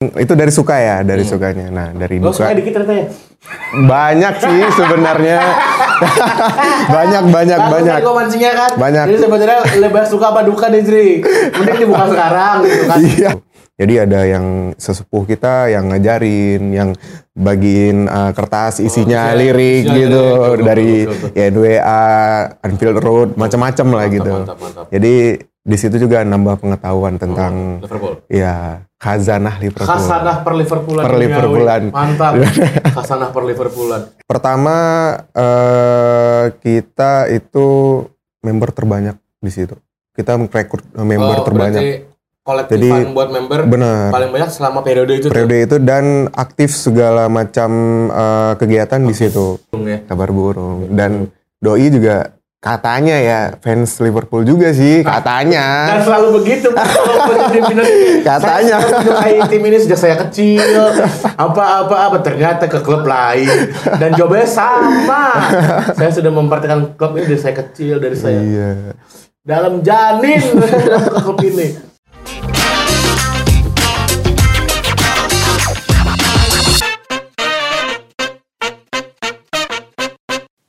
Itu dari suka ya, dari sukanya. Nah, dari Lo suka dikit ternyata ya? banyak sih sebenarnya. banyak banyak Kan, banyak. Gue mancingnya kan. Banyak. Jadi sebenarnya lebih suka apa duka nih Jri? Mending dibuka sekarang gitu kan. Iya. Jadi ada yang sesepuh kita yang ngajarin, yang bagiin uh, kertas isinya isinya- lirik isinya gitu lirik, dari betul, betul. ya NWA, Anfield Road, macam-macam lah gitu. Mantap, mantap. Jadi di situ juga nambah pengetahuan tentang Liverpool. ya khazanah Liverpool. Khasanah per Liverpoolan. Per. Liverpoolan. Mantap. Khasanah per Liverpoolan. Pertama eh, kita itu member terbanyak di situ. Kita merekrut member Oh, terbanyak. kolektifan Jadi, buat member Benar. paling banyak selama periode itu tuh. Periode itu dan aktif segala macam eh, kegiatan di situ. ya. Kabar burung dan doi juga katanya ya fans Liverpool juga sih katanya. Dan selalu begitu Pak, kalau punya tim ini. Katanya. Saya menyukai tim ini sejak saya kecil. Apa apa apa ternyata ke klub lain dan jawabannya sama. saya sudah memperhatikan klub ini dari saya kecil dari saya Iya. dalam janin ke klub ini.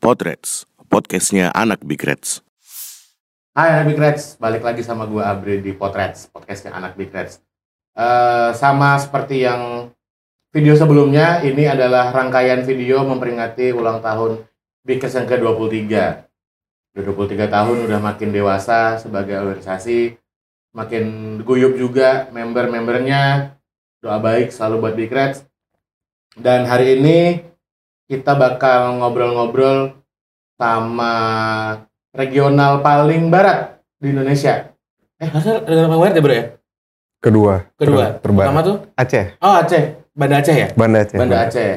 Potrets, podcastnya anak Big Reds. Hai anak Big Reds, balik lagi sama gue Abri di Potrets, podcastnya anak Big Reds. Eh, sama seperti yang video sebelumnya, ini adalah rangkaian video memperingati ulang tahun Big Reds yang ke-23. Udah 23 tahun, udah makin dewasa sebagai organisasi, makin guyup juga member-membernya, doa baik selalu buat Big Reds. Dan hari ini kita bakal ngobrol-ngobrol sama regional paling barat di Indonesia. Eh, harusnya regional paling barat ya, Bro ya? Kedua. Kedua. Ter- terbaru. Pertama tuh? Aceh. Oh, Aceh. Banda Aceh ya? Banda Aceh. Banda Aceh.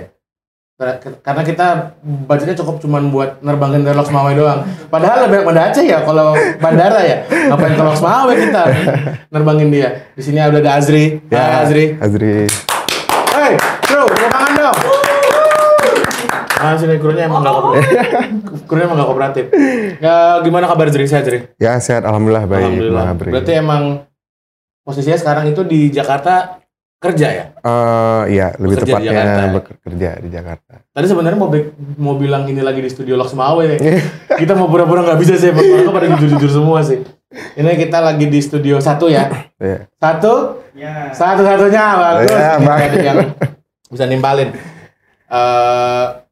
Karena kita budgetnya cukup cuman buat nerbangin dari Loks Mawai doang. Padahal lebih banyak Banda Aceh ya kalau bandara ya. Ngapain ke Loks Mawai kita nerbangin dia. Di sini ada ada Azri. Hai Azri. Azri. Hei, bro, tepuk tangan dong. Ah, sini krunya emang gak kooperatif. krunya emang gak kooperatif. Ya, gimana kabar Azri? Sehat, Azri? Ya sehat alhamdulillah baik. Alhamdulillah. Abri. Berarti emang posisinya sekarang itu di Jakarta kerja ya? Eh, iya, lebih Bekerja di Jakarta. tepatnya bekerja di Jakarta. Tadi sebenarnya mau mau bilang ini lagi di studio Loks Mawe. kita mau pura-pura nggak bisa sih, mereka pada jujur-jujur semua sih. Ini kita lagi di studio satu ya. Iya. Satu? Ya. Satu-satunya bagus. Ya, yang bisa nimpalin. Eh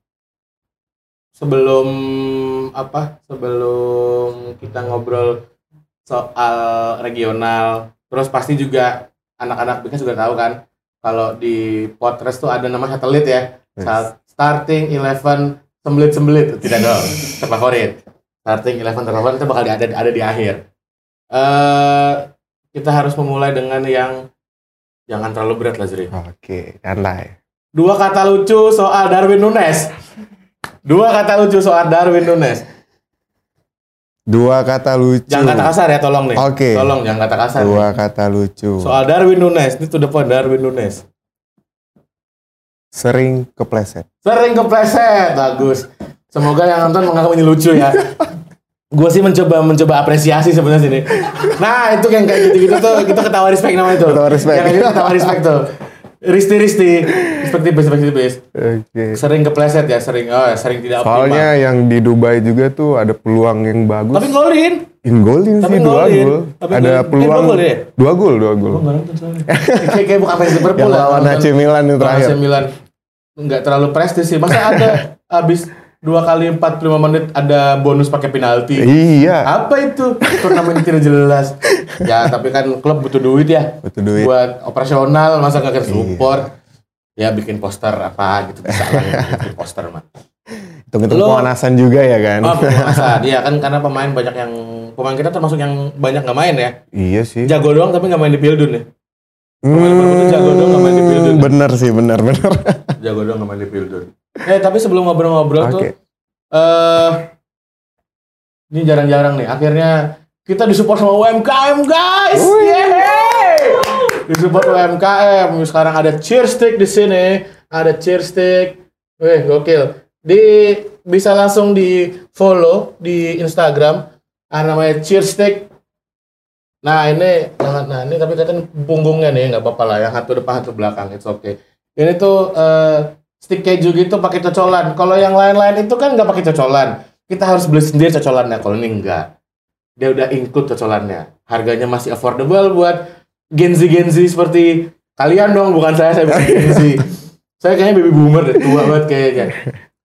sebelum apa? Sebelum kita ngobrol soal regional, terus pasti juga anak-anak bikin juga tahu kan kalau di Potres tuh ada nama satelit ya. Yes. Starting Eleven sembelit-sembelit tidak dong terfavorit. Starting Eleven terfavorit itu bakal ada ada di akhir. Eh kita harus memulai dengan yang jangan terlalu berat lah Zri. Oke, santai. Dua kata lucu soal Darwin Nunes. Dua kata lucu soal Darwin Nunes. Dua kata lucu. Jangan kata kasar ya, tolong nih. Oke. Tolong jangan kata kasar. Dua nih. kata lucu. Soal Darwin Nunes, ini the point Darwin Nunes. Sering kepleset. Sering kepleset, bagus. Semoga yang nonton menganggap ini lucu ya. Gue sih mencoba mencoba apresiasi sebenarnya sini. Nah itu yang kayak gitu-gitu tuh kita ketawa respect namanya tuh. Ketawa respect. Yang gitu ketawa respect tuh. Risti Risti, tipis, respect tipis. Oke. Sering kepleset ya, sering oh sering tidak optimal. Soalnya yang di Dubai juga tuh ada peluang yang bagus. Tapi golin. Ingolin Tapi sih dua gol. Tapi Ada golin. Eh, peluang dua gol ya? dua gol, dua gol. Nggak nonton soalnya. kayak, kayak bukan fans Liverpool Yang lah, lawan. AC Milan Lawan terakhir. AC Milan nggak terlalu prestis sih. Masa ada habis dua kali 45 menit ada bonus pakai penalti. Iya. Apa itu? Turnamen tidak jelas. Ya, tapi kan klub butuh duit ya. Butuh duit. Iya. Buat operasional, masa nggak kasih support. Ya bikin poster apa gitu bisa lah bikin poster mah. Hitung-hitung Lo- pemanasan juga ya kan. Oh, pemanasan. Iya kan karena pemain banyak yang pemain kita termasuk yang banyak nggak main ya. iya sih. Jago doang tapi nggak main di Pildun ya. Pemain Liverpool tuh jago doang nggak main di Pildun. Hmm, bener sih, bener bener. Jago doang nggak main di Pildun. Eh tapi sebelum ngobrol-ngobrol tuh Oke. eh ini jarang-jarang nih. Akhirnya kita disupport sama UMKM guys. Yeay! Disupport UMKM. Sekarang ada cheer stick di sini. Ada cheer stick. Wih, gokil. Di bisa langsung di follow di Instagram. Ah, namanya cheer stick Nah ini, yang- nah ini tapi kelihatan punggungnya nih, nggak apa-apa lah. Yang satu depan, satu belakang, it's okay. Ini tuh eh, stick keju gitu pakai cocolan. Kalau yang lain-lain itu kan nggak pakai cocolan. Kita harus beli sendiri cocolannya. Kalau ini enggak, dia udah include cocolannya. Harganya masih affordable buat genzi-genzi seperti kalian dong, bukan saya. Saya bukan genzi. saya kayaknya baby boomer deh, tua banget kayaknya.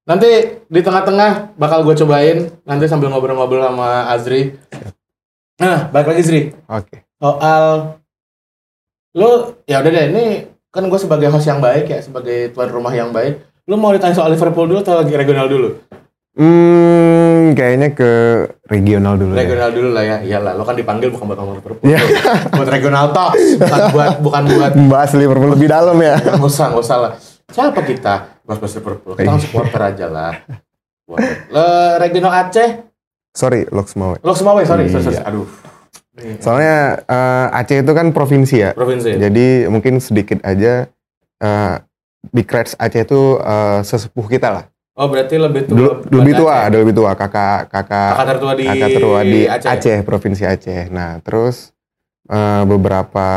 Nanti di tengah-tengah bakal gue cobain. Nanti sambil ngobrol-ngobrol sama Azri. Nah, balik lagi Zri Oke. soal lu ya udah deh ini kan gue sebagai host yang baik ya sebagai tuan rumah yang baik lu mau ditanya soal Liverpool dulu atau lagi regional dulu Hmm, kayaknya ke regional dulu ya. regional dulu lah ya iyalah lo kan dipanggil bukan buat ngomong Liverpool Iya. buat regional talk bukan buat bukan buat Membahas Liverpool lebih dalam ya. nggak usah nggak usah lah siapa kita bahas bahas Liverpool kita kan supporter aja lah. Le, regional Aceh Sorry, Loks mau. lo semua sorry, sorry, sorry. Iya. aduh Soalnya eh, Aceh itu kan provinsi ya. provinsi Jadi mungkin sedikit aja eh Big Reds Aceh itu eh, sesepuh kita lah. Oh berarti lebih tua Dulu, lebih tua, Aceh. ada lebih tua, kakak kakak kakak tertua di kakak tertua di Aceh, Aceh, provinsi Aceh. Nah, terus eh, beberapa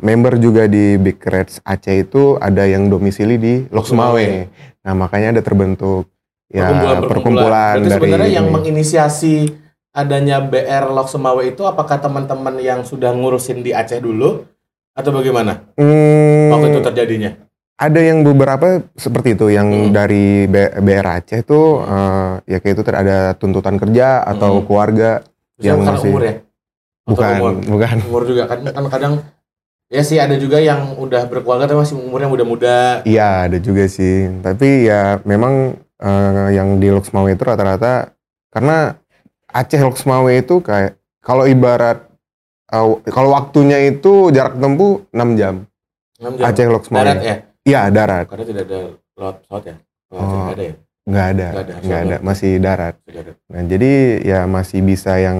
member juga di Big Reds Aceh itu ada yang domisili di Lok Sumawe. Nah, makanya ada terbentuk ya perkumpulan, perkumpulan, Berarti dari sebenarnya yang ini. menginisiasi adanya BR Lok Semawe itu apakah teman-teman yang sudah ngurusin di Aceh dulu atau bagaimana Hmm, waktu itu terjadinya? Ada yang beberapa seperti itu yang Hmm. dari B- BR Aceh tuh eh, ya kayak itu ada tuntutan kerja atau Hmm. keluarga Terus Yang karena masih- umur ya? Atau bukan umur, bukan umur juga kan kan kadang ya sih ada juga yang udah berkeluarga tapi masih umurnya muda-muda. iya ada juga sih tapi ya memang eh, yang di Loksmawe itu rata-rata karena Aceh Loksmawe itu kayak kalau ibarat eh, kalau waktunya itu jarak tempuh 6 jam 6 jam. Aceh Loksmawe Darat ya? Iya darat Karena tidak ada lewat pesawat ya? Oh, Oh. tidak ada ya? nggak ada Nggak ada, nggak ada darat. masih darat ada. Nah, jadi ya masih bisa yang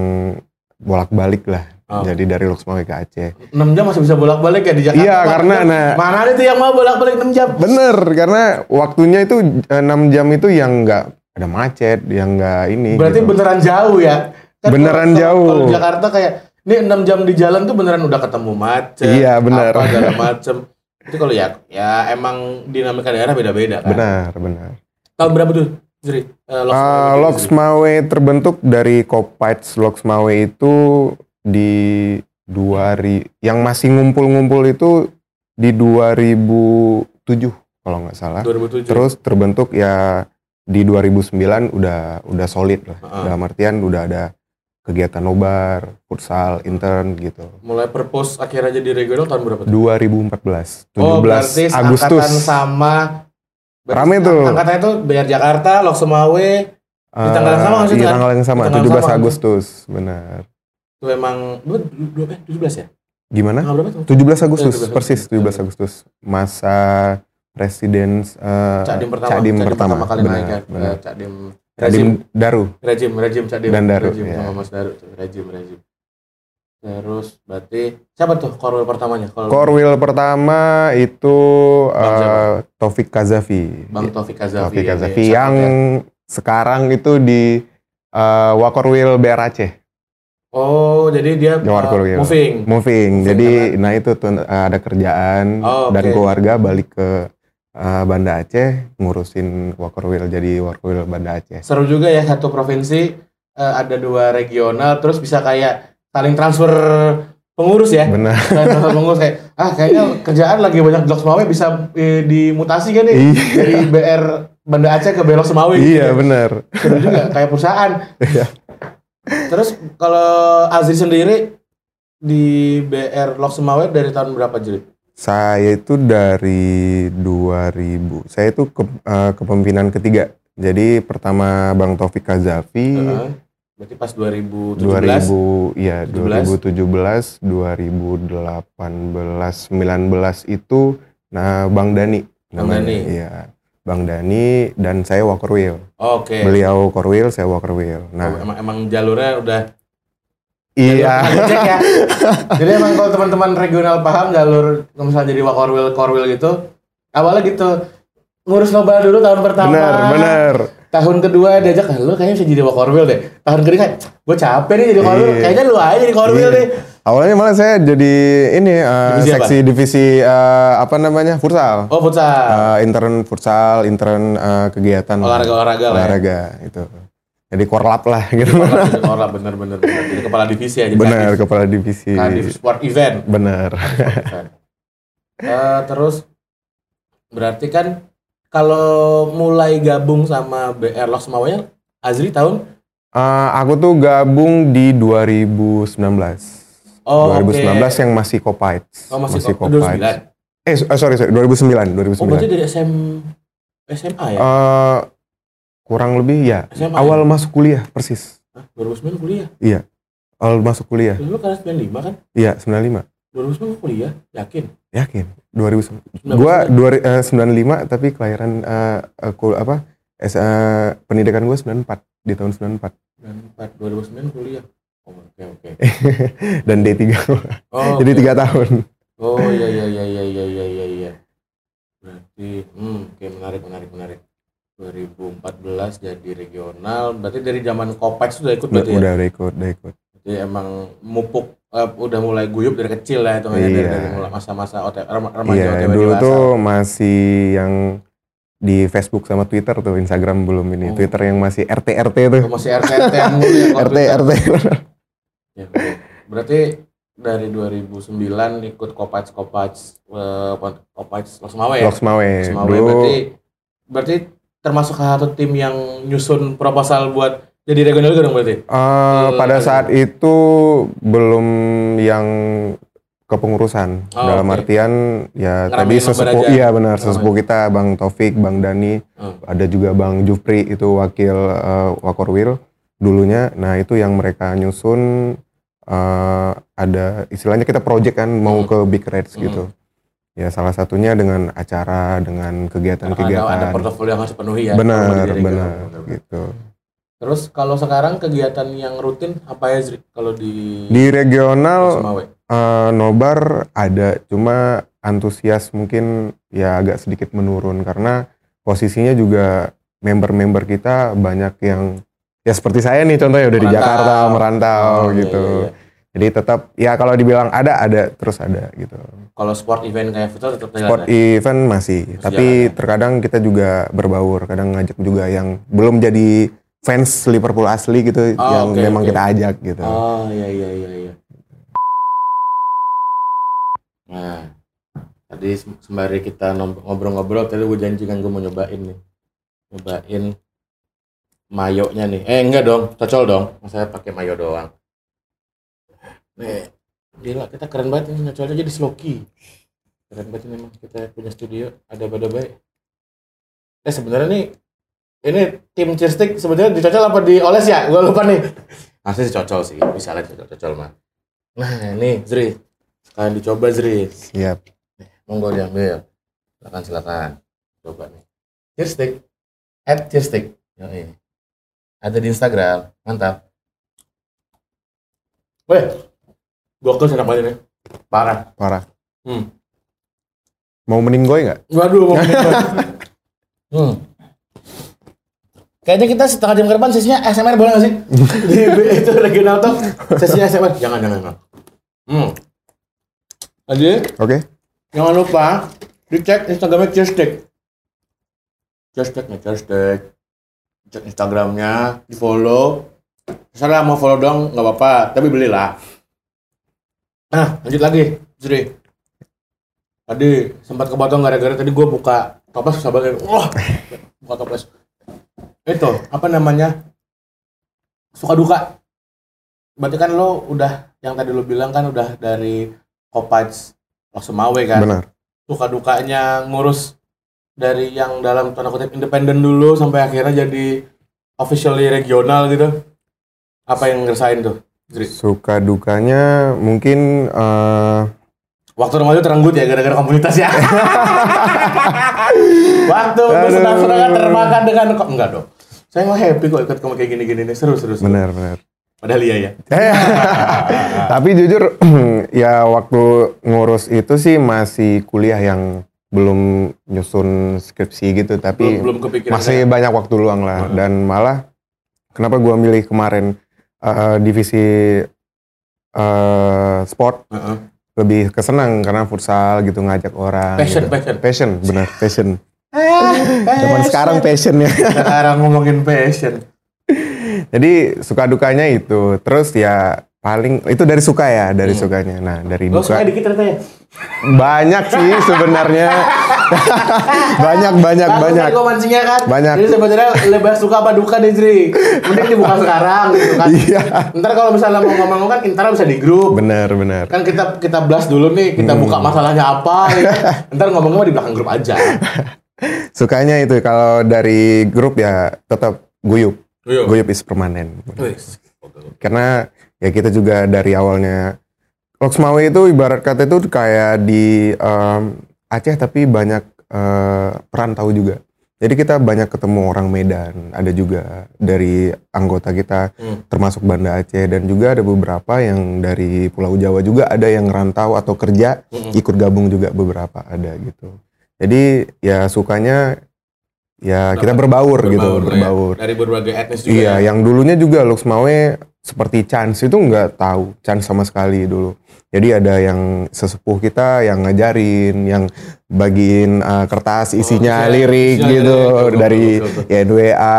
bolak-balik lah. Oh. Jadi dari Loksmawe ke Aceh. 6 jam masih bisa bolak-balik ya di Jakarta? Iya, karena nah Mana ada tuh yang mau bolak-balik 6 jam? bener karena waktunya itu eh, 6 jam itu yang nggak ada macet, yang nggak ini. Berarti gitu. beneran jauh ya? Beneran kalau- jauh. Kalau Jakarta kayak ini 6 jam di jalan tuh beneran udah ketemu macet. Iya, bener. Apa segala macem. Itu kalau ya ya emang dinamika daerah beda-beda kan. benar, benar. Tahun berapa tuh, Eh, Juri. Loksmawe terbentuk dari Kopites Loksmawe itu di 2000 yang masih ngumpul-ngumpul itu di 2007 kalau nggak salah. 2007. Terus terbentuk ya di 2009 udah udah solid lah. Heeh. Dalam artian udah ada kegiatan nobar, futsal, intern gitu. mulai perpus akhirnya jadi regional tahun berapa tuh? 2014, 17 oh, berarti Agustus. angkatan sama Rame tuh. Angkatannya tuh BR Jakarta, Lok Semawe, di tanggal yang sama maksudnya Di tanggal yang sama, tanggal 17 sama. Agustus, benar. itu emang dua, dua, eh, 17 ya? Gimana? Tanggal berapa tuh? 17 Agustus, 17 persis Agustus. 17 Agustus. Masa presiden eh, Cak Dim pertama, Cak Dim Cak Dim pertama. kali benar, naik ya. benar. Eh, Dim Daru. Rejim, rejim Cak Dim. Dan Daru, Rejim iya. sama Mas Daru, tuh. rejim, rejim. Terus berarti siapa tuh korwil pertamanya? Kalau Korwil pertama itu Bang eh, Taufik Kazafi. Bang Taufik Kazafi. Taufik ini, Kazafi siapa yang ya? sekarang itu di eh, Wakorwil BR Aceh. Oh, jadi dia Di Wakorwil. uh, moving. Moving. Moving, Jadi nah itu tuh eh, ada kerjaan Oh, dan oke. keluarga balik ke eh, Banda Aceh ngurusin Wakorwil jadi Wakorwil Banda Aceh. Seru juga ya satu provinsi eh, ada dua regional terus bisa kayak saling transfer pengurus ya. Benar. Transfer pengurus kayak ah kayaknya kerjaan lagi banyak Blok Semawe bisa eh, dimutasi kan nih Iya. dari BR Banda Aceh ke Belok Semawe gitu Iya ya. benar. Seru juga kayak perusahaan. Iya. Terus kalau Azri sendiri di BR Lok Semawe dari tahun berapa jadi? Saya itu dari 2000. Saya itu ke, eh, kepemimpinan ketiga. Jadi pertama Bang Taufik Kazafi Heeh. Berarti pas 2017. 2000 ya 17. 2017, 2018, 19 itu nah Bang Dani Bang namanya. Dani. Iya. Bang Dani dan saya Walkerwheel. Oke. Beliau Korwil, saya Walkerwheel. Oh, Nah, emang emang jalurnya udah iya. ya. jadi emang kalau teman-teman regional paham jalur misalnya jadi wakorwil korwil gitu awalnya gitu ngurus nobar dulu tahun pertama Benar, benar. tahun kedua diajak "Ah, lu kayaknya bisa jadi wakorwil deh tahun ketiga gue capek nih jadi korwil Iya. kayaknya lu aja jadi korwil Iya. deh Awalnya malah saya jadi ini eh, Divisi apa? seksi divisi eh, apa namanya futsal. Oh futsal. Eh, intern futsal, intern eh, kegiatan Olahraga-olahraga lah ya. olahraga itu. Jadi korlap lah gitu. Jadi orang bener bener bener. Jadi kepala divisi ya. Jadi Benar, Kadif. kepala divisi. Kadif sport event. Benar. Eh, terus berarti kan kalau mulai gabung sama BR Loks Mawanya, Azri tahun Eh, aku tuh gabung di 2019. Oh, 2019 oke. yang masih Copites. Oh, masih, kok. Copites. 2009. Eh, so- sorry, sorry, 2009, 2009. Oh, berarti dari SM SMA ya? Eh, kurang lebih ya SMA awal masuk kuliah persis. Hah? 2009 kuliah? Iya. Awal masuk kuliah. Dulu karena 95 kan? Iya, 95. 2009 kuliah? Yakin? Yakin. 2009. Gua 95 eh, tapi kelahiran uh, kul apa? S, uh, pendidikan gua 94 di tahun 94. 94 2009 kuliah. Oh, oke okay, oke. Okay. Dan D3. Oh, Jadi okay. 3 tahun. Oh iya iya iya iya iya iya iya. Berarti hmm, oke okay, menarik menarik menarik. 2014 jadi regional, berarti dari zaman Kopex sudah ikut udah, berarti ya? udah udah ikut udah ikut Jadi emang mupuk eh, udah mulai guyup dari kecil lah itu Iya. dari mulai masa-masa remaja iya OTW dulu dewasa. tuh masih yang di Facebook sama Twitter tuh Instagram belum ini Oh. Twitter yang masih RT RT tuh Oh, masih RT RT yang mulu ya, RT. RT Ya. Berarti dari 2009 ikut Kopac Kopac eh, Kopac Losmawe ya? Loks Mawe Losmawe dulu berarti berarti termasuk salah satu tim yang nyusun proposal buat jadi regional juga dong berarti? eh, Eh, pada ada. saat itu belum yang kepengurusan Oh, dalam oke. artian ya Ngeramein tadi sesepuh iya benar sesepuh kita Bang Taufik Bang Dani Hmm. ada juga Bang Jupri itu wakil eh, Wakorwil dulunya. Nah itu yang mereka nyusun eh, ada istilahnya kita project kan mau Hmm. ke Big Reds Hmm. Gitu. Ya salah satunya dengan acara dengan Ada, ada kegiatan-kegiatan. portofolio yang harus dipenuhi ya. Benar benar Benar-benar. gitu. Terus kalau sekarang kegiatan yang rutin apa ya Zri? Kalau di Di regional eh, nobar ada cuma antusias mungkin ya agak sedikit menurun karena posisinya juga member-member kita banyak yang ya seperti saya nih contohnya udah di Merantau. Jakarta merantau Oh, iya, gitu. iya, iya. Jadi tetap ya kalau dibilang ada ada terus ada gitu. Kalau sport event kayak futsal tetap jalan Sport ya? event masih, Masih tapi jalan, ya? terkadang kita juga berbaur, kadang ngajak juga yang belum jadi fans Liverpool asli gitu Oh, yang oke, memang oke. kita ajak gitu. Oh iya iya iya iya. Nah, tadi sem- sembari kita ngobrol-ngobrol tadi gue janji kan gue mau nyobain nih. Nyobain mayonya nih. Eh enggak dong, cocol dong. Saya pakai mayo doang. Nih, gila kita keren banget ini nyocolnya jadi sloki. Keren banget ini emang kita punya studio ada pada baik. Eh sebenarnya nih ini tim cheerstick sebenarnya dicocol apa dioles ya? Gue lupa nih. Asli sih cocol sih, bisa lah cocol, cocol mah. Nah ini Zri, sekalian dicoba Zri. Siap. Monggo diambil. Silakan silakan. Coba nih. Cheerstick. At cheerstick. Yoi. Ada di Instagram. Mantap. Weh. Gokil sih namanya nih. Parah. Parah. Hmm. Mau meninggoy nggak? Waduh, mau menikmati. hmm. Kayaknya kita setengah jam ke depan sesinya SMR boleh gak sih? Di itu regional talk sesinya SMR. Jangan, jangan, jangan. Hmm. Jadi, Oke. jangan lupa dicek Instagramnya Cheerstick. Cheerstick nih. Cek Instagramnya, di follow. Terserah mau follow dong, nggak apa-apa. Tapi belilah. Nah, lanjut lagi, Zri. Tadi sempat kepotong gara-gara tadi gue buka toples susah banget. Wah, buka toples. Itu, apa namanya? Suka duka. Berarti kan lo udah, yang tadi lo bilang kan udah dari Kopaj Loksemawe kan? Benar. suka dukanya ngurus dari yang dalam tanda kutip independen dulu sampai akhirnya jadi officially regional gitu apa yang ngerasain tuh? Suka dukanya mungkin eh, waktu remaja terenggut ya gara-gara komunitas ya. Waktu kan termakan dengan kok enggak dong. Saya mau happy kok ikut kamu kayak gini-gini nih. Seru seru, seru. benar benar. padahal iya ya. Tapi jujur ya waktu ngurus itu sih masih kuliah yang belum nyusun skripsi gitu tapi belum, belum kepikiran masih banyak waktu luang lah. Dan malah kenapa gua milih kemarin eh, divisi eh, sport Heeh. lebih kesenang karena futsal gitu ngajak orang. Passion, gitu. passion. Passion, benar passion. Zaman sekarang passion ya. sekarang ngomongin passion. Jadi suka dukanya itu. Terus ya paling itu dari suka ya, dari sukanya. Nah dari Lo duka suka dikit ternyata ya? banyak sih sebenarnya. banyak banyak banyak. Gue mancingnya kan. Banyak. Jadi sebenarnya lebih suka apa duka nih Jri. Mending dibuka sekarang gitu kan. Iya. Ntar kalau misalnya mau ngomong kan intara bisa di grup. Benar benar. Kan kita kita blast dulu nih, kita buka masalahnya apa. gitu. Ntar ngomongnya di belakang grup aja. Sukanya itu kalau dari grup ya tetap guyup. Guyup. Guyup is permanen. Karena ya kita juga dari awalnya Loksmawe itu ibarat kata itu kayak di em, Aceh tapi banyak eh, perantau juga. Jadi kita banyak ketemu orang Medan, ada juga dari anggota kita Hmm. termasuk Banda Aceh dan juga ada beberapa yang dari Pulau Jawa juga ada yang rantau atau kerja Mm-mm. ikut gabung juga beberapa ada gitu. Jadi ya sukanya ya kita berbaur, gitu, lah ya. berbaur. Dari berbagai etnis juga. Iya, ya. yang dulunya juga Luxmawe seperti Chance itu nggak tahu Chance sama sekali dulu. Jadi ada yang sesepuh kita yang ngajarin, yang bagiin uh, kertas isinya isinya- lirik isinya gitu lirik, dari betul, betul. ya NWA,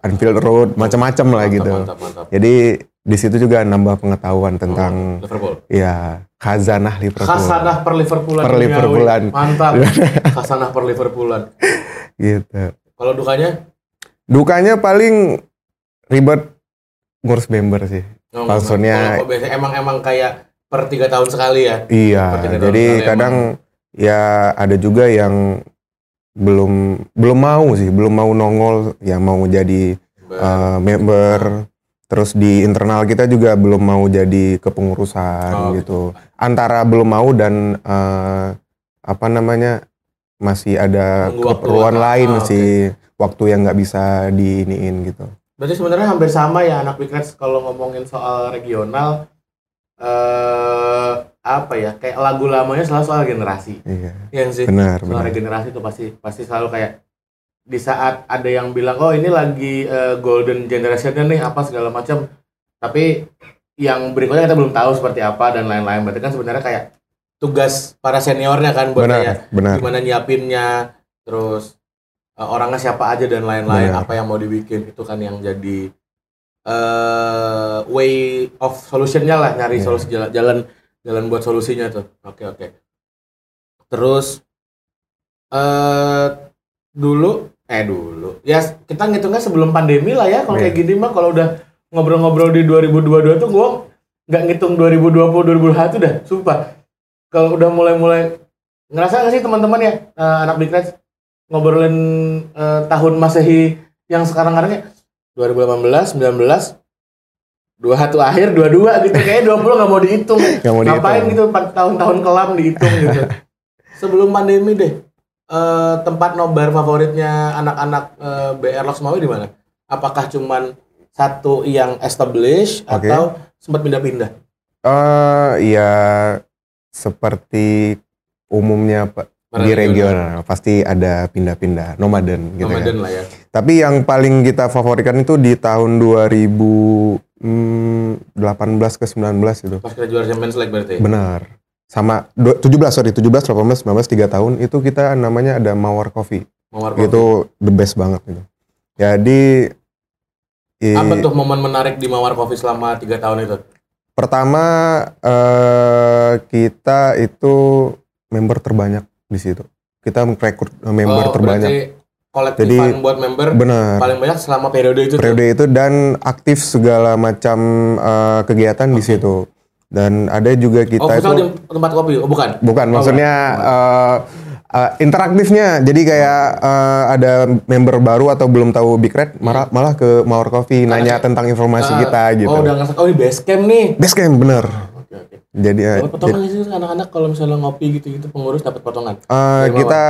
Anfield Road, macam-macam lah Mantap, gitu. Mantap, mantap. Jadi di situ juga nambah pengetahuan tentang Liverpool. ya khazanah Liverpool. Khasanah per Liverpoolan. Per. Liverpoolan. Mantap. Khasanah per Liverpoolan. Gitu. Kalau dukanya? Dukanya paling ribet ngurus member sih. Oh, Maksudnya- biasanya emang emang kayak per tiga tahun sekali ya. Iya, jadi kadang ya ada juga yang belum belum mau sih, belum mau nongol, yang mau jadi uh, member. Terus di internal kita juga belum mau jadi kepengurusan Oh, gitu. Antara belum mau dan uh, apa namanya masih ada waktu keperluan apa. lain Ah, oke. sih, waktu yang nggak bisa diiniin gitu. Berarti sebenarnya hampir sama ya anak Big Reds kalau ngomongin soal regional eh apa ya kayak lagu lamanya selalu soal generasi. Iya, Iya nggak sih. benar soal benar. regenerasi itu pasti pasti selalu kayak di saat ada yang bilang oh ini lagi eh, golden generationnya nih apa segala macam tapi yang berikutnya kita belum tahu seperti apa dan lain-lain berarti kan sebenarnya kayak tugas para seniornya kan buat kayak Benar, benar. gimana nyiapinnya terus eh, orangnya siapa aja dan lain-lain Benar. apa yang mau dibikin itu kan yang jadi eh way of solutionnya lah nyari Iya. solusi jalan, jalan jalan buat solusinya tuh oke oke terus eh dulu eh dulu ya kita ngitungnya sebelum pandemi lah ya kalau Iya. kayak gini mah kalau udah ngobrol-ngobrol di 2022 tuh gua nggak ngitung 2020 2021 dah sumpah kalau udah mulai-mulai ngerasa nggak sih teman-teman ya eh, anak Big Reds ngobrolin eh, tahun masehi yang sekarang-karangnya 2018 19 21 akhir 22 gitu. Kayaknya 20 nggak mau dihitung. Nggak mau ngapain dihitung. gitu empat tahun-tahun kelam dihitung gitu. Sebelum pandemi deh eh, tempat nobar favoritnya anak-anak eh, BR Loksmawi di mana? Apakah cuman satu yang established Oke. atau sempat pindah-pindah? Eh ya seperti umumnya di regional. pasti ada pindah-pindah nomaden gitu Ramadan ya. lah ya Tapi yang paling kita favoritkan itu di tahun 2018 ke 19 itu. pas kita juara Champions League berarti Benar. Sama du- 17 sorry 17 18 19 3 tahun itu kita namanya ada Mawar Coffee. Mawar Coffee. Itu the best banget gitu. Jadi apa tuh momen menarik di Mawar Coffee selama tiga tahun itu pertama eh, kita itu member terbanyak di situ. Kita merekrut member Oh, terbanyak. kolektifan Jadi, buat member Benar. paling banyak selama periode itu tuh. periode itu dan aktif segala macam eh, kegiatan di situ dan ada juga kita oh itu di tempat kopi oh bukan bukan Oh, maksudnya eh, eh, interaktifnya. Jadi kayak eh, ada member baru atau belum tahu Big Red malah, malah ke Mawar Coffee nanya tentang informasi Ah, kita gitu. oh udah ngerasa oh ini base camp nih. Best camp bener. Oke oke. Jadi eh, dapat potongan sih anak-anak kalau misalnya ngopi gitu-gitu pengurus dapat potongan? Dari kita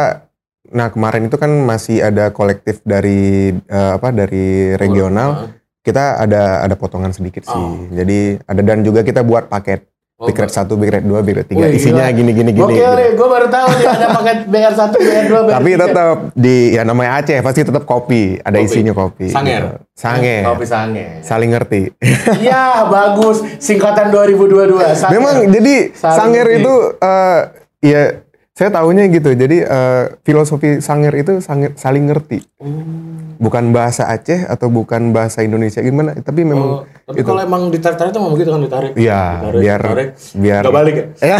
nah kemarin itu kan masih ada kolektif dari eh, apa dari regional. Ah, kita ada ada potongan sedikit sih. Oh. jadi ada dan juga kita buat paket Oh, Big Red 1, Big Red 2, Big Red 3. Wih, Isinya gila. gini-gini gini. Oke, gitu. gue baru tahu nih ada paket BR1, BR2, BR3. Tapi tetap di ya namanya Aceh pasti tetap kopi, ada Kopi. isinya kopi. Sanger. gitu. Sanger. Kopi Sanger. Saling ngerti. Iya, bagus. Singkatan 2022. Sanger. Memang jadi Saling Sanger ngerti. itu eh ya saya tahunya gitu. Jadi eh, filosofi Sanger itu sanger- saling ngerti. Bukan bahasa Aceh atau bukan bahasa Indonesia gimana, tapi memang Oh, tapi itu. kalau emang ditarik-tarik tuh memang gitu kan ditarik. Iya, Ditarik, biar ditarik. biar Gak balik ya? Ya.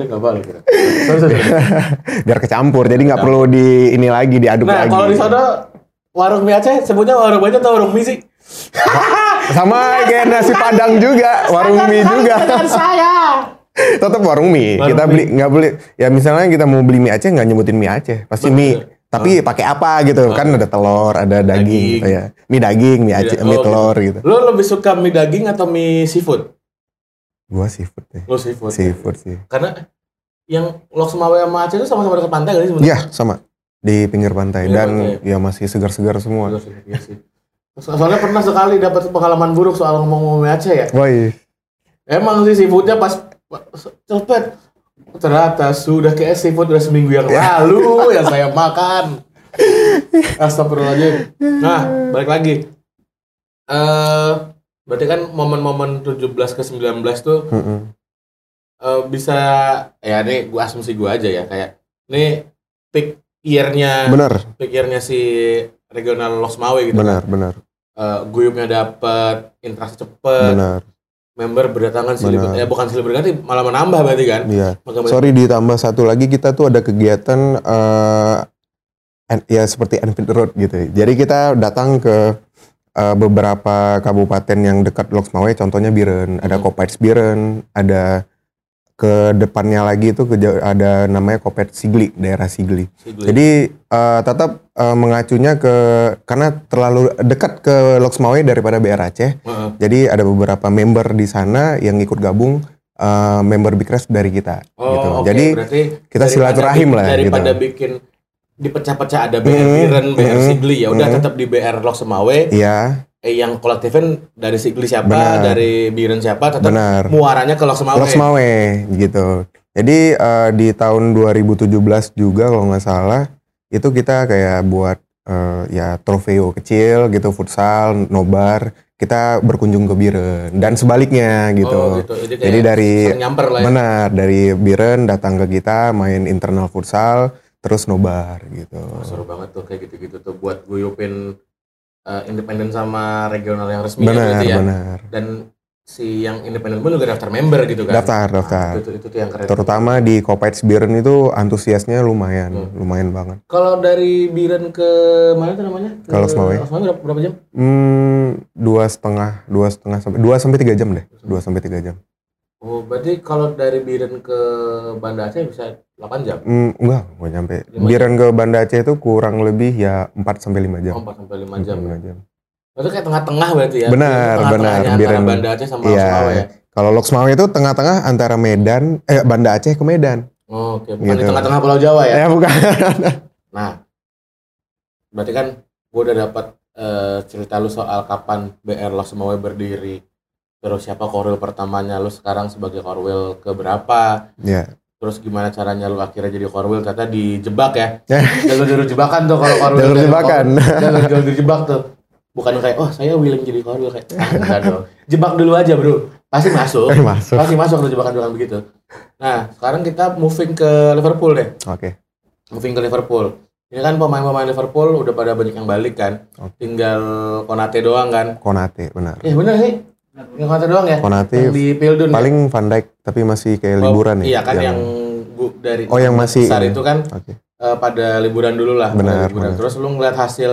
Gak balik, ya. Sorry, sorry. biar kecampur. Jadi nggak perlu di ini lagi diaduk Nah, lagi. kalau di sana warung mie Aceh sebutnya warung mie atau warung mie sih? Sama kayak nasi padang juga, warung mie juga. Saya. Tetap warung mie. Warung kita beli nggak beli. Ya misalnya kita mau beli mie Aceh nggak nyebutin mie Aceh, pasti Bener. mie. Tapi pakai apa gitu? Kan ada telur, ada daging, Daging. gitu ya. Mie daging, mie Aceh, Oh, mie telur gitu. Lo lebih suka mie daging atau mie seafood? Gua seafood deh. Lo seafood. Seafood sih. Karena yang Lok Sumawe sama Aceh itu sama-sama dekat pantai sih sebenarnya? Iya, sama. Di pinggir pantai Pinggir dan pantai. ya masih segar-segar semua. Iya sih, iya sih. So- Soalnya pernah sekali dapat pengalaman buruk soal ngomong mie Aceh ya. Woi, Emang sih seafoodnya pas cepet. Ternyata sudah kayak seafood udah seminggu yang Ya. lalu yang saya makan. Astagfirullahaladzim. Nah, balik lagi. Eh, berarti kan momen-momen 17 ke 19 tuh Mm-mm. eh, bisa ya ini gua asumsi gua aja ya kayak ini peak year-nya benar, peak year-nya si regional Los Mawe gitu. benar, benar, Eh, guyupnya dapat, interaksi cepet, benar. Member berdatangan silih Benar. ya bukan silih berganti malah menambah berarti kan. Iya. Maka Sorry ditambah satu lagi kita tuh ada kegiatan eh en- ya seperti Enfield Road gitu. Jadi kita datang ke eh, beberapa kabupaten yang dekat Loksmawe, contohnya Biren, ada Hmm. Kopets Biren, ada ke depannya lagi itu ke ada namanya Kopet Sigli, daerah Sigli. Sigli. Jadi eh, tetap eh, mengacunya ke karena terlalu dekat ke Loksmawe daripada BR Aceh. Heeh. Jadi ada beberapa member di sana yang ikut gabung eh, member Big Rest dari kita Oh, gitu. oke. Jadi berarti kita silaturahim lah daripada gitu. bikin dipecah-pecah ada BR Mm, Biren, BR mm, Sigli ya udah mm. tetap di BR Lok Semawe. Iya, Eh yang kolektifan dari Sigli siapa, Benar. dari Biren siapa, tetap benar. muaranya ke Lok Semawe. Loksmawe gitu. Jadi eh, di tahun 2017 juga kalau nggak salah itu kita kayak buat eh, ya trofeo kecil gitu futsal, nobar. Kita berkunjung ke Biren dan sebaliknya gitu. Oh, gitu. Jadi, Jadi dari nyamper lah ya. benar dari Biren datang ke kita main internal futsal terus nobar gitu. Oh, seru banget tuh kayak gitu-gitu tuh buat guyupin eh, independen sama regional yang resmi ya Benar, berarti ya. benar. Dan si yang independen pun juga daftar member gitu kan. Daftar, daftar. Itu, itu tuh yang keren. Terutama di Kopets Biren itu antusiasnya lumayan, Hmm. lumayan banget. Kalau dari Biren ke mana tuh namanya? Ke. Lok Semawe berapa, berapa jam? Hmm, dua setengah, dua setengah sampai dua sampai tiga jam deh, dua sampai tiga jam. Oh, berarti kalau dari Biren ke Banda Aceh bisa 8 jam. Hmm, enggak, enggak nyampe. Biren ke Banda Aceh itu kurang lebih ya 4 sampai lima Oh, jam. 4 sampai 5 jam. Lima jam. Itu kayak tengah-tengah berarti ya. Benar, Tengah-tengahnya benar. Antara Biren- Banda Aceh sama Iya. Semawe ya. Kalau Loksmawe itu tengah-tengah antara Medan, eh Banda Aceh ke Medan. Oh, Oke, bukan di Gitu. tengah-tengah Pulau Jawa ya. Ya bukan. Nah, berarti kan gue udah dapat eh, cerita lu soal kapan BR Los Semawe berdiri. Terus siapa korwil pertamanya lu sekarang sebagai korwil keberapa? ya, Terus gimana caranya lu akhirnya jadi korwil? Ternyata dijebak ya. Ya. Jalur-jalur jebakan tuh kalau korwil. Jalur jebakan. korwil. Jalur-jalur dijebak tuh. Bukan kayak, oh saya willing jadi korwil kayak, ah enggak dong. Jebak dulu aja bro. Pasti masuk. masuk. Pasti masuk tuh jebakan-jebakan begitu. Nah, sekarang kita moving ke Liverpool deh. Oke. moving ke Liverpool. Ini kan pemain-pemain Liverpool udah pada banyak yang balik kan. Oke. Tinggal Konate doang kan. Konate benar. Eh bener sih. Yang Konate doang ya. Konate Yang di Pildun. ya? paling Van Dijk tapi masih kayak Oh, liburan ya. Iya kan yang, bu, dari Oh, yang masih besar ini. itu kan Oke. eh, pada liburan dulu lah. Benar, liburan. benar. Terus lu ngeliat hasil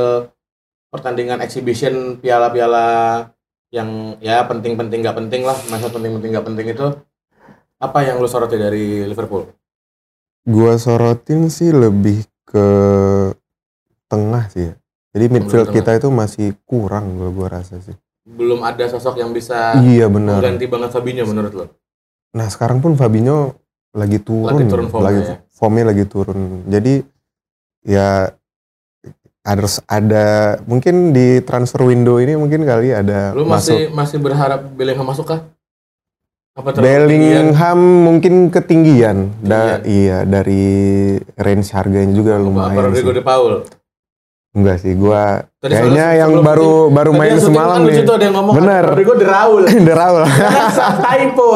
pertandingan exhibition piala-piala yang ya penting-penting nggak penting lah, masa penting-penting nggak penting itu apa yang lu soroti dari Liverpool? Gua sorotin sih lebih ke tengah sih ya. Jadi midfield kita itu masih kurang gua gua rasa sih. Belum ada sosok yang bisa Iya benar. mengganti banget Fabinho menurut lo? Nah sekarang pun Fabinho lagi turun, Lagi turun formnya lagi ya. formnya lagi turun. Jadi ya harus ada mungkin di transfer window ini mungkin kali ada Lu masuk. masih masih berharap Bellingham masuk kah? Apa ketinggian? Bellingham mungkin ketinggian. Da- iya, dari range harganya juga Apa lumayan Rodrigo de Paul? Enggak sih, gua Tadi kayaknya soalnya yang sebelum baru baru main semalam kan nih. lucu tuh ada yang ngomong Bener. Rodrigo de Raul. The Raul. Kan typo,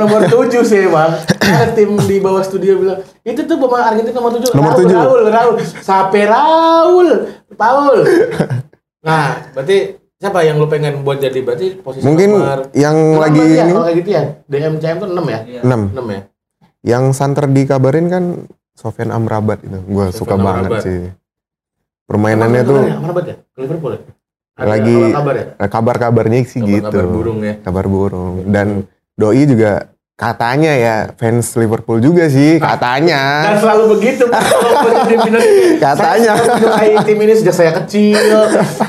nomor 7 sih bang. Ada tim di bawah studio bilang itu tuh pemain Argentina nomor 7 Nomor Raul, tujuh. Raul, Raul, Sape Raul, Paul. Nah, berarti siapa yang lu pengen buat jadi berarti posisi Mungkin nomor yang lagi ya, ini kalau gitu ya. DMCM tuh 6 ya? Iya. 6. 6 ya. Yang santer dikabarin kan Sofian Amrabat itu. Gua Sofyan suka banget Amrabat. sih. Permainannya tuh ya? Ya? Liverpool ya? Ada Lagi- kabar ya? eh, kabar-kabarnya sih Kabar- gitu. kabar burung ya. Kabar burung. Dan doi juga katanya ya fans Liverpool juga sih Dan katanya. selalu begitu Katanya. Saya tim ini sejak saya kecil.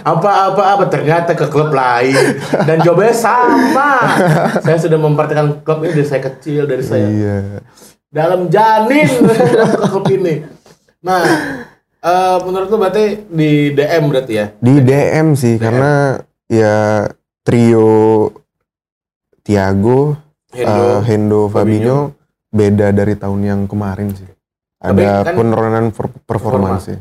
Apa apa apa ternyata ke klub lain dan jawabannya sama. saya sudah memperhatikan klub ini dari saya kecil dari saya Iya. dalam janin ke klub ini. Nah, eh, menurut lu berarti di DM berarti ya? Di DM sih karena ya trio Thiago, Hendo. eh, Hendo, Fabinho beda dari tahun yang kemarin sih. Tapi Ada kan- penurunan per- performa sih.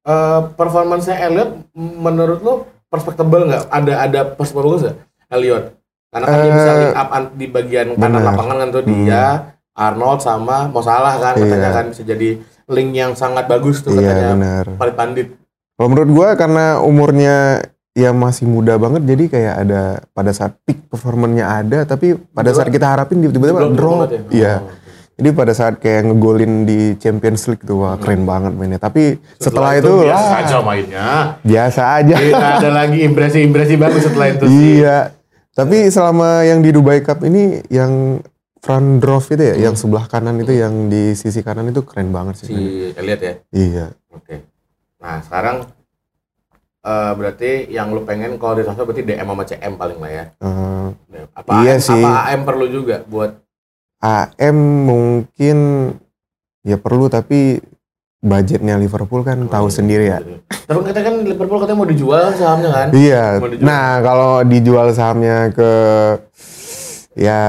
Eh, performance Elliot menurut lu perspektable nggak? Ada ada perspektif nggak Elliot? Karena kan dia bisa link up di bagian kanan lapangan kan tuh Hmm. dia, Arnold sama Mo Salah kan katanya Iya. kan bisa jadi link yang sangat bagus tuh Iya katanya benar. Palit Pandit. Kalau menurut gua karena umurnya ya masih muda banget jadi kayak ada pada saat peak performanya ada tapi pada Drop. saat kita harapin tiba-tiba Drop ya? Iya. Oh. Jadi pada saat kayak ngegolin di Champions League tuh wah keren banget mainnya. Tapi setelah, itu, biasa lah aja mainnya. biasa aja. Tidak ada lagi impresi-impresi bagus setelah itu sih. iya. Tapi selama yang di Dubai Cup ini yang front drop itu ya, yang sebelah kanan itu yang di sisi kanan itu keren banget sih. Si Elliot ya. Iya. Oke. Nah, sekarang eh, berarti yang lu pengen kalau di transfer berarti DM sama CM paling lah ya. Eh, Apa Iya AM, sih. apa AM perlu juga buat AM mungkin ya perlu tapi budgetnya Liverpool kan tahu sendiri ya. Tapi katanya kan Liverpool katanya mau dijual sahamnya kan? Iya. Nah, kalau dijual sahamnya ke ya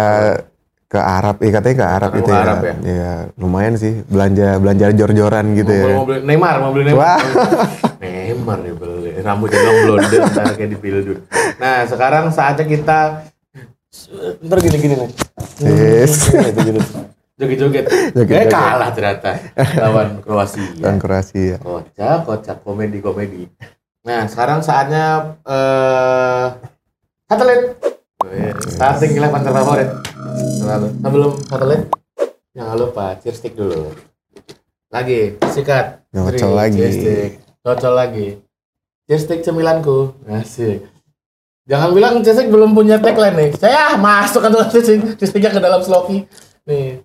ke Arab, eh katanya ke Arab Ke itu ya. Arab ya? Iya, lumayan sih belanja belanja jor-joran gitu mau, ya. mau beli Neymar, mau beli Neymar. Wah. Neymar ya beli. Rambutnya dong blonde ntar kayak di Pildun. Nah, sekarang saatnya kita ntar gini-gini nih. Yes. Gitu. Joget-joget. Joget-joget. Eh kalah ternyata lawan Kroasia. Dan Kroasia. Kocak, kocak komedi komedi. Nah, sekarang saatnya eh satelit. Starting eleven terfavorit. Selalu. Sebelum satelit, jangan lupa cheer stick dulu. Lagi, sikat. Three, lagi. cheer stick. Cocol lagi. Cheer stick cemilanku. Asik. Jangan bilang cheer stick belum punya tagline nih. Saya masuk ke cheer stick, cheer sticknya ke dalam sloki. Nih.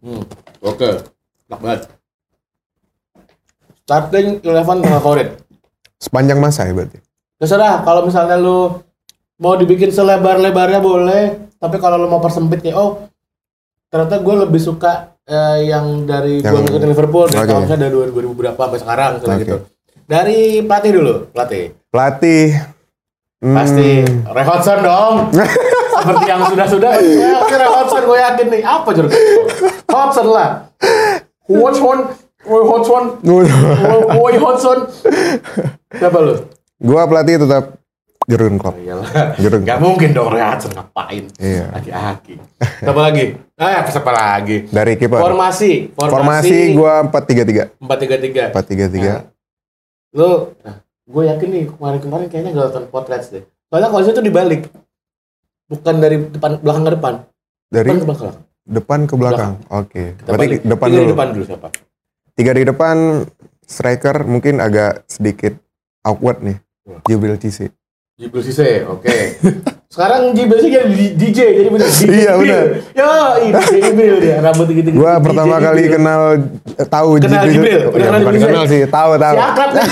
Hmm, oke. Enak banget. Starting eleven favorit. Sepanjang masa ya berarti. Terserah kalau misalnya lu mau dibikin selebar-lebarnya boleh, tapi kalau lu mau persempit kayak oh ternyata gue lebih suka eh, yang dari gue Yang- ngikutin Liverpool dari Oke. tahun misalnya dari 2000 berapa sampai sekarang Oke. gitu. Dari pelatih dulu, pelatih. Pelatih. hmm, Pasti Ray Hodgson dong. Seperti yang sudah-sudah. Ya, oke Ray Hodgson gue yakin nih. Apa jeruk? Hodgson lah. Hodgson, Roy Hodgson, Roy Hodgson. Siapa lu? Gua pelatih tetap Jurgen Klopp. Iyalah. Jurgen Gak mungkin dong Hudson ngapain? Iya. Aki-aki. Siapa lagi? Eh, siapa lagi? Dari kiper. Formasi. Formasi gua 4-3-3. 4-3-3. 4-3-3. Lu, nah, gue yakin nih kemarin-kemarin kayaknya gak nonton Potrets deh. Soalnya kalau itu dibalik. Bukan dari depan belakang ke depan. Dari Depan ke belakang. depan ke belakang. Oke. Kita Berarti balik. depan Tiga dulu. depan dulu siapa? Tiga di depan striker mungkin agak sedikit awkward nih. Wah. Jibril Cisse. Jibril Sise, oke. Sekarang Jibril Sise jadi DJ, jadi bener DJ Iya, Jibril. bener. Yo, ini Jibril dia, rambut gitu. Gua pertama kali kenal eh, tahu Kenal Jibril? Udah Ya, kenal Jibril kenal sih, tahu tahu. Si akrab nih.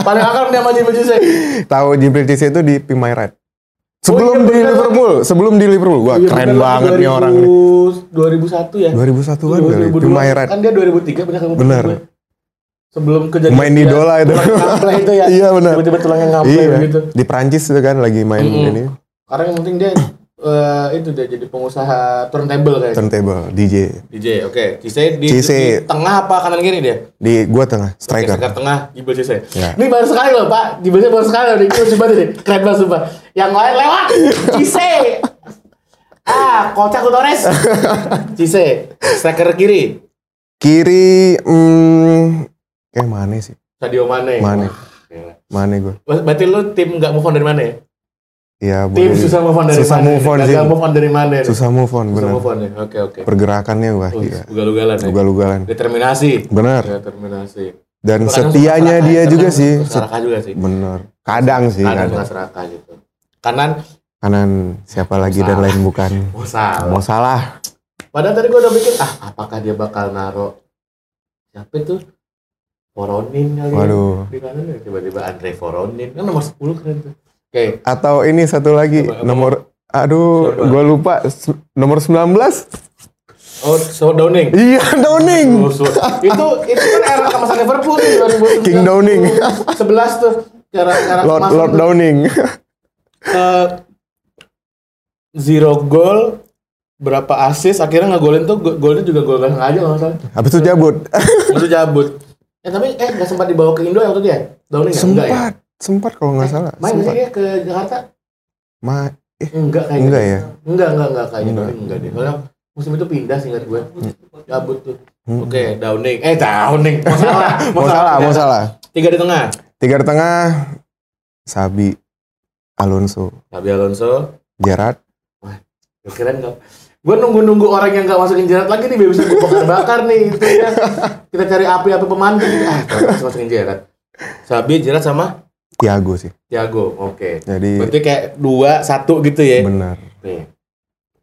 Paling akrab dia sama Jibril Sise. Tahu Jibril Cisse itu di Pimai Red. Sebelum iya, di bener. Liverpool, sebelum di Liverpool. Wah, Iya, keren bener, banget nih 2000 orang nih. 2001 ya? 2001-an kali, 2002. Pimai Red. Kan dia 2003 bener kan Bener. Sebelum kejadian Main idola itu. itu ya. Iya benar. Tiba-tiba tulangnya ngampleh Iya. gitu. Di Prancis itu kan lagi main Mm-mm. ini. Karena yang penting dia eh, itu dia jadi pengusaha turntable kayak turntable DJ DJ oke Cise di, Cise. di tengah apa kanan kiri dia di gua tengah striker striker tengah Gibel Cise Ya. ini baru sekali loh pak Gibelnya baru sekali loh ini banget ini keren banget sumpah yang lain lewat Cise ah kocak Torres Cise striker kiri kiri hmm, kayak mana sih. Sadio Mane. Mane. Wah, gila. mana gua. Berarti lu tim nggak move on dari mana ya? Ya tim boleh susah move on dari susah mana move on sih. move on dari mana susah move on susah bener. move on ya? Oke oke. Pergerakannya wah Oh, gila ugal-ugalan ya. Ugal-ugalan. Determinasi. Bener. Determinasi. Dan Kadang setianya dia serakah, juga sih. serakah juga sih. Bener. Kadang sih kadang kadang. serakah gitu. Kanan? Kanan siapa lagi dan lain bukan? Salah. Mau salah. Padahal tadi gue udah mikir ah apakah dia bakal naro? Siapa itu Voronin kali ya? waduh. Di kanan ya tiba-tiba Andre Voronin. Kan nomor 10 keren tuh. Oke. Atau ini satu lagi Coba, apa? nomor aduh Siapa? gua lupa. Nomor 19 oh so Downing. Iya Downing. Oh, so- itu itu kan era kemasan Liverpool nih 2009 King Downing. 11 tuh era era Lord kemasan Lord tuh. Downing. Eh, zero goal berapa assist akhirnya ngegolin tuh go- golnya juga gol gak sengaja nggak salah. Habis itu cabut. Itu cabut eh tapi eh nggak sempat dibawa ke Indo ya waktu dia Downing ya? enggak ya? Sempat sempat kalau nggak salah main nggak sih dia ke Jakarta? Ma enggak kayaknya Enggak ya? enggak enggak enggak kayaknya Enggak. Downing enggak deh. Soalnya musim itu pindah sih ingat gue. Cabut tuh. Hmm. oke Downing. Eh Downing. Mau salah mau salah. mau salah. Tiga di tengah. Tiga di tengah Sabi Alonso. Xabi Alonso. Gerrard keren nggak gue nunggu-nunggu orang yang nggak masukin jerat lagi nih biar bisa gue bakar-bakar nih itu ya. Kita cari api-api pemantik gitu. ah terus masukin jerat. Sabi jerat sama? Thiago sih. Thiago oke. Jadi berarti kayak dua satu gitu ya? Benar. Nih.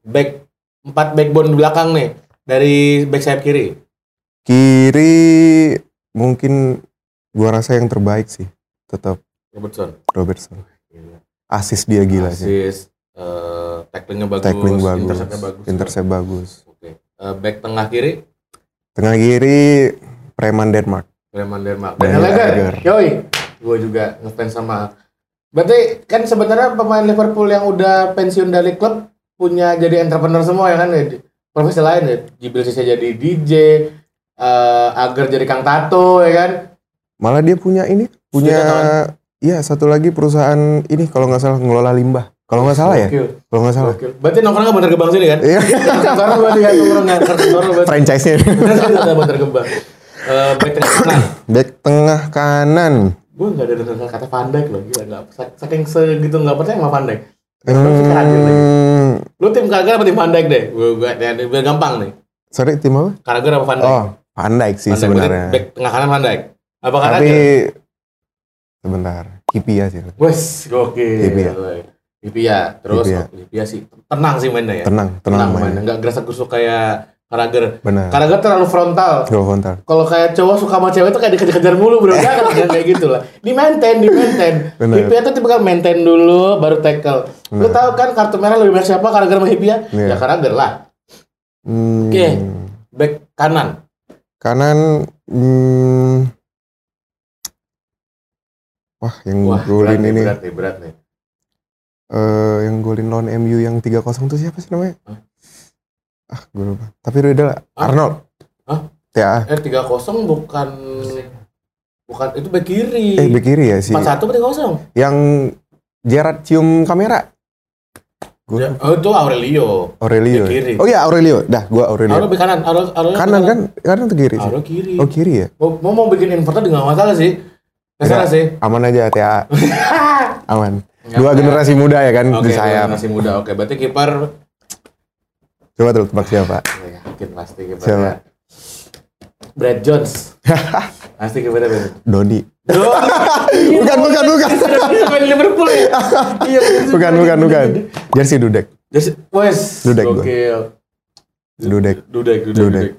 Back empat backbone di belakang nih dari back sayap kiri. Kiri mungkin gua rasa yang terbaik sih tetap Robertson. Robertson. Asis dia gila sih Eh, tacklingnya bagus, tackling bagus interceptnya bagus. intercept bagus Oke. Eh, back tengah kiri, tengah kiri Preman Denmark Bremen Denmark. Dan Daniel. Leger. Yoi. Gue juga ngefans sama. Berarti kan sebenarnya pemain Liverpool yang udah pensiun dari klub punya jadi entrepreneur semua ya kan Profesi lain ya. Jibril Sisa jadi DJ, eh Agar jadi Kang Tato ya kan. malah dia punya ini punya iya satu lagi perusahaan ini kalau nggak salah ngelola limbah kalau nggak salah ya? Kalau nggak salah. Berarti nongkrongnya Bantar Gebang sini kan? iya. Kantornya berarti kan nongkrongnya berarti. franchise-nya. Kita Bantar Gebang. Eh back tengah. Kanan. back tengah kanan. Gue nggak ada dengar kata Van Dijk loh gila nggak. Saking segitu nggak percaya sama Van Dijk. Hmm, lu tim Carragher apa tim Van Dijk deh? Gue gue biar gampang nih. Sorry tim apa? Carragher apa Van Dijk. Oh Van Dijk sih Van Dijk, sebenarnya. back tengah kanan Van Dijk. Apa tapi sebentar Kipia sih wes gokil. Hipia. Hipia terus Hipia. oh, Hipia sih tenang sih mainnya ya. Tenang tenang, mainnya. main nggak gerasa gerusuk kayak Carragher benar. Carragher terlalu frontal. Gol frontal. Kalau kayak cowok suka sama cewek itu kayak dikejar-kejar mulu bro. Jangan kayak gitu lah. Di maintain di maintain. Bener. Hipia tuh tipe kan maintain dulu baru tackle. Lu Bener. tahu kan kartu merah lebih banyak siapa? Carragher sama Hipia Iya. ya Carragher lah. Hmm, Oke. back kanan. Kanan hmm, wah yang wah berat ini. berat nih berat nih eh yang golin lawan MU yang 3-0 tuh siapa sih namanya? Hah? ah gue lupa. Tapi udah lah. Hah? Arnold. Hah? TA eh tiga kosong bukan bukan itu back kiri. Eh bek kiri ya sih empat satu tiga kosong? Yang Gerard cium kamera. Gua lupa. oh itu Aurelio. Aurelio Bek kiri. oh iya Aurelio. Dah gua Aurelio. Aurelio kanan. Aurelio, Aurelio kanan kan? Kanan tuh kiri sih. Aurelio kiri. Oh kiri ya? Mau mau, mau bikin inverter juga masalah sih. Nggak Enggak. salah sih. Aman aja TA aman Dua apa-apa. generasi muda ya kan Oke, di sayap masih muda. Oke, berarti kiper coba tuh tebak siapa Oh, yakin pasti kipernya. Siapa? Brad Jones. pasti kipernya Brad. Doni Oh, bukan bukan bukan main Liverpool ya? Iya, bukan bukan bukan jersey Dudek Jadi, wes. Dudek. Gokil. Dudek Dudek, Dudek.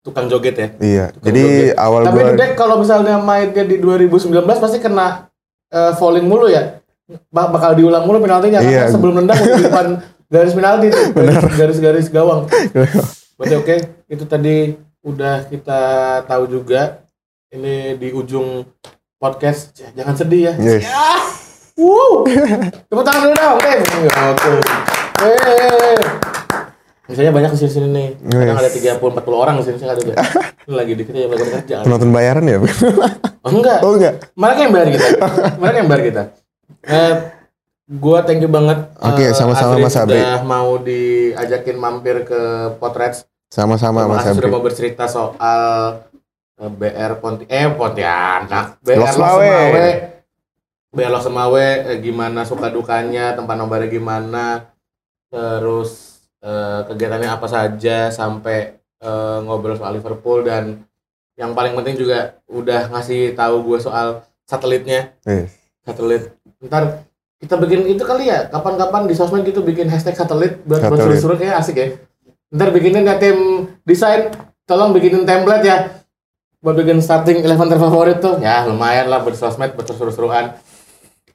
Tukang joget ya. iya Tukang jadi joget. awal Tapi gua Dudek kalau misalnya mainnya di 2019 pasti kena eh, falling mulu ya. Ba- bakal diulang mulu penaltinya karena Iya. sebelum nendang di depan garis penalti garis-garis gawang. Berarti oke, itu tadi udah kita tahu juga. Ini di ujung podcast. Jangan sedih ya. Yes. Ya. Wow. Tepuk tangan dulu dong. Oke. Eh. Misalnya banyak di sini nih. Kadang Wes. ada 30 40 orang di sini saya ada tuh. Lagi dikit ya lagi kerja. Penonton bayaran ya? Oh enggak. oh enggak. Mereka yang bayar kita. Mereka yang bayar kita. Eh, gua thank you banget. Oke, eh, sama-sama, Azri Mas Abri. Sudah mau diajakin mampir ke Potret. Sama-sama Mas kasih sudah Abri. mau bercerita soal eh, BR Ponti eh Pontianak. BR Los Losemawe. Mawe. BR Losemawe eh, gimana suka dukanya, tempat nobarnya gimana. Terus eh, kegiatannya apa saja sampai eh, ngobrol soal Liverpool dan yang paling penting juga udah ngasih tahu gue soal satelitnya Yes. satelit ntar kita bikin itu kali ya kapan-kapan di sosmed gitu bikin hashtag satelit buat buat Satelit. seru-seru kayak asik ya. Ntar bikinin ya tim desain. Tolong bikinin template ya buat bikin starting eleven terfavorit tuh. Ya lumayan lah buat sosmed buat seru-seruan.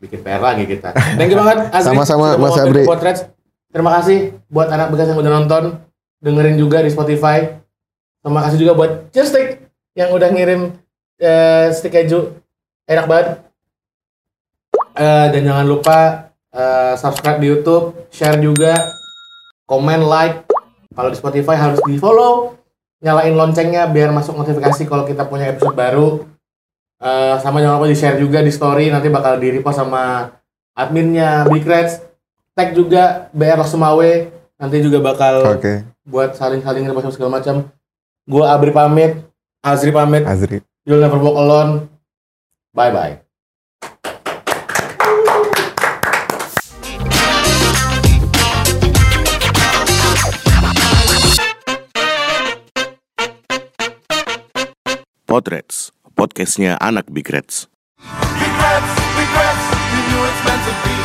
Bikin PR lagi kita. Thank you banget Azri. Sama-sama, Mas Abri. Potret. terima kasih buat anak bekas yang udah nonton dengerin juga di Spotify. Terima kasih juga buat Cheerstick yang udah ngirim eh, stick keju. Enak banget Eh, dan jangan lupa eh, subscribe di YouTube, share juga, komen, like. Kalau di Spotify harus di follow, nyalain loncengnya biar masuk notifikasi kalau kita punya episode baru. Eh, sama jangan lupa di share juga di story, nanti bakal di repost sama adminnya Big Reds. Tag juga BR Losumawe, nanti juga bakal Oke. buat saling-saling repost segala macam. Gua Abri pamit, Azri pamit, Azri. you'll never walk alone. Bye bye. Potrets, podcastnya anak Big Reds. It's meant to be.